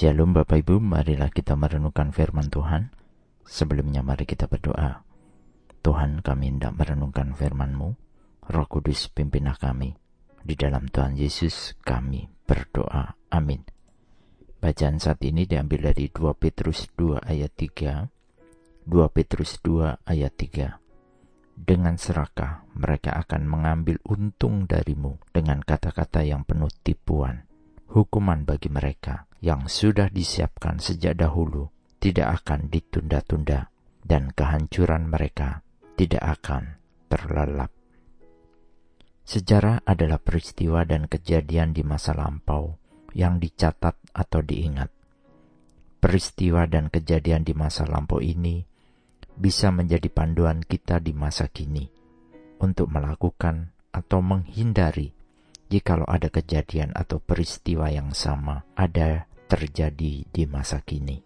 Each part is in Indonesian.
Shalom Bapak Ibu, marilah kita merenungkan firman Tuhan. Sebelumnya mari kita berdoa. Tuhan kami hendak merenungkan firman-Mu. Roh Kudus pimpinlah kami. Di dalam Tuhan Yesus kami berdoa. Amin. Bacaan saat ini diambil dari 2 Petrus 2 ayat 3. 2 Petrus 2 ayat 3. Dengan serakah mereka akan mengambil untung darimu dengan kata-kata yang penuh tipuan. Hukuman bagi mereka yang sudah disiapkan sejak dahulu tidak akan ditunda-tunda dan kehancuran mereka tidak akan terlelap. Sejarah adalah peristiwa dan kejadian di masa lampau yang dicatat atau diingat. Peristiwa dan kejadian di masa lampau ini bisa menjadi panduan kita di masa kini untuk melakukan atau menghindari jikalau ada kejadian atau peristiwa yang sama ada terjadi di masa kini.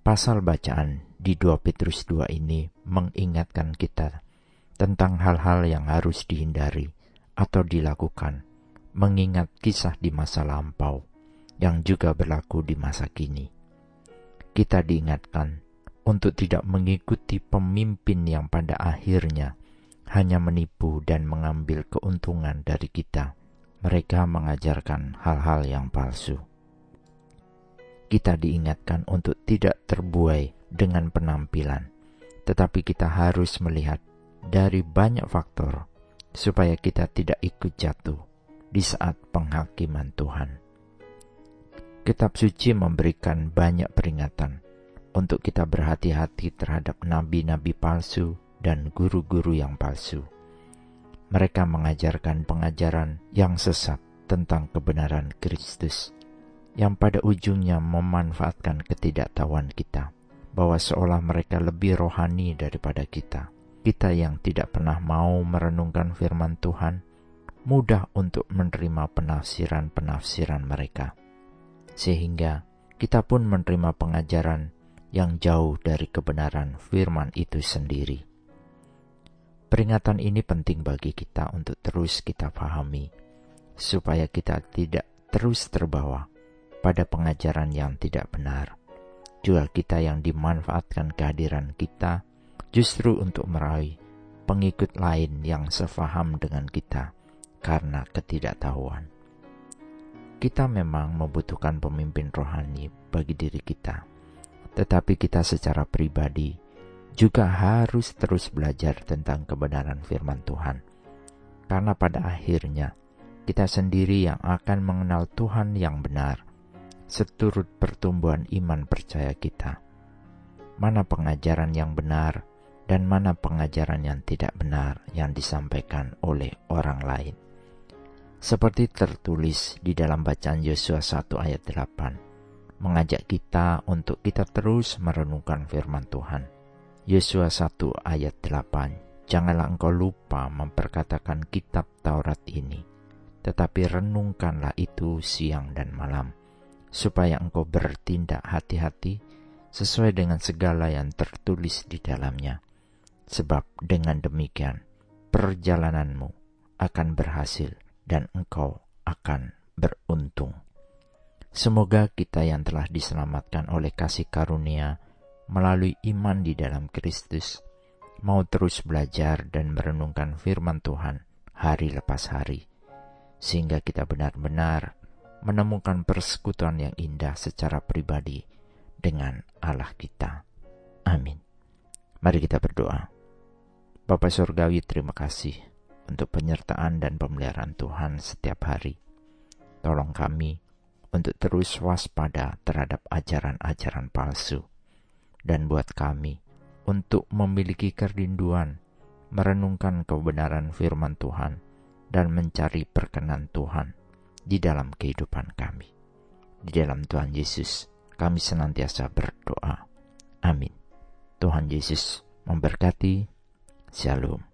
Pasal bacaan di 2 Petrus 2 ini mengingatkan kita tentang hal-hal yang harus dihindari atau dilakukan, mengingat kisah di masa lampau yang juga berlaku di masa kini. Kita diingatkan untuk tidak mengikuti pemimpin yang pada akhirnya hanya menipu dan mengambil keuntungan dari kita. Mereka mengajarkan hal-hal yang palsu kita diingatkan untuk tidak terbuai dengan penampilan, tetapi kita harus melihat dari banyak faktor supaya kita tidak ikut jatuh di saat penghakiman Tuhan. Kitab suci memberikan banyak peringatan untuk kita berhati-hati terhadap nabi-nabi palsu dan guru-guru yang palsu. Mereka mengajarkan pengajaran yang sesat tentang kebenaran Kristus yang pada ujungnya memanfaatkan ketidaktahuan kita, bahwa seolah mereka lebih rohani daripada kita. Kita yang tidak pernah mau merenungkan firman Tuhan, mudah untuk menerima penafsiran-penafsiran mereka, sehingga kita pun menerima pengajaran yang jauh dari kebenaran firman itu sendiri. Peringatan ini penting bagi kita untuk terus kita pahami, supaya kita tidak terus terbawa pada pengajaran yang tidak benar. Juga kita yang dimanfaatkan kehadiran kita justru untuk meraih pengikut lain yang sefaham dengan kita karena ketidaktahuan. Kita memang membutuhkan pemimpin rohani bagi diri kita, tetapi kita secara pribadi juga harus terus belajar tentang kebenaran firman Tuhan. Karena pada akhirnya kita sendiri yang akan mengenal Tuhan yang benar seturut pertumbuhan iman percaya kita. Mana pengajaran yang benar dan mana pengajaran yang tidak benar yang disampaikan oleh orang lain. Seperti tertulis di dalam bacaan Yosua 1 ayat 8, mengajak kita untuk kita terus merenungkan firman Tuhan. Yosua 1 ayat 8, janganlah engkau lupa memperkatakan kitab Taurat ini, tetapi renungkanlah itu siang dan malam, supaya engkau bertindak hati-hati sesuai dengan segala yang tertulis di dalamnya. Sebab dengan demikian, perjalananmu akan berhasil dan engkau akan beruntung. Semoga kita yang telah diselamatkan oleh kasih karunia melalui iman di dalam Kristus, mau terus belajar dan merenungkan firman Tuhan hari lepas hari, sehingga kita benar-benar menemukan persekutuan yang indah secara pribadi dengan Allah kita. Amin. Mari kita berdoa. Bapa Surgawi terima kasih untuk penyertaan dan pemeliharaan Tuhan setiap hari. Tolong kami untuk terus waspada terhadap ajaran-ajaran palsu. Dan buat kami untuk memiliki kerinduan merenungkan kebenaran firman Tuhan dan mencari perkenan Tuhan di dalam kehidupan kami. Di dalam Tuhan Yesus, kami senantiasa berdoa. Amin. Tuhan Yesus memberkati. Shalom.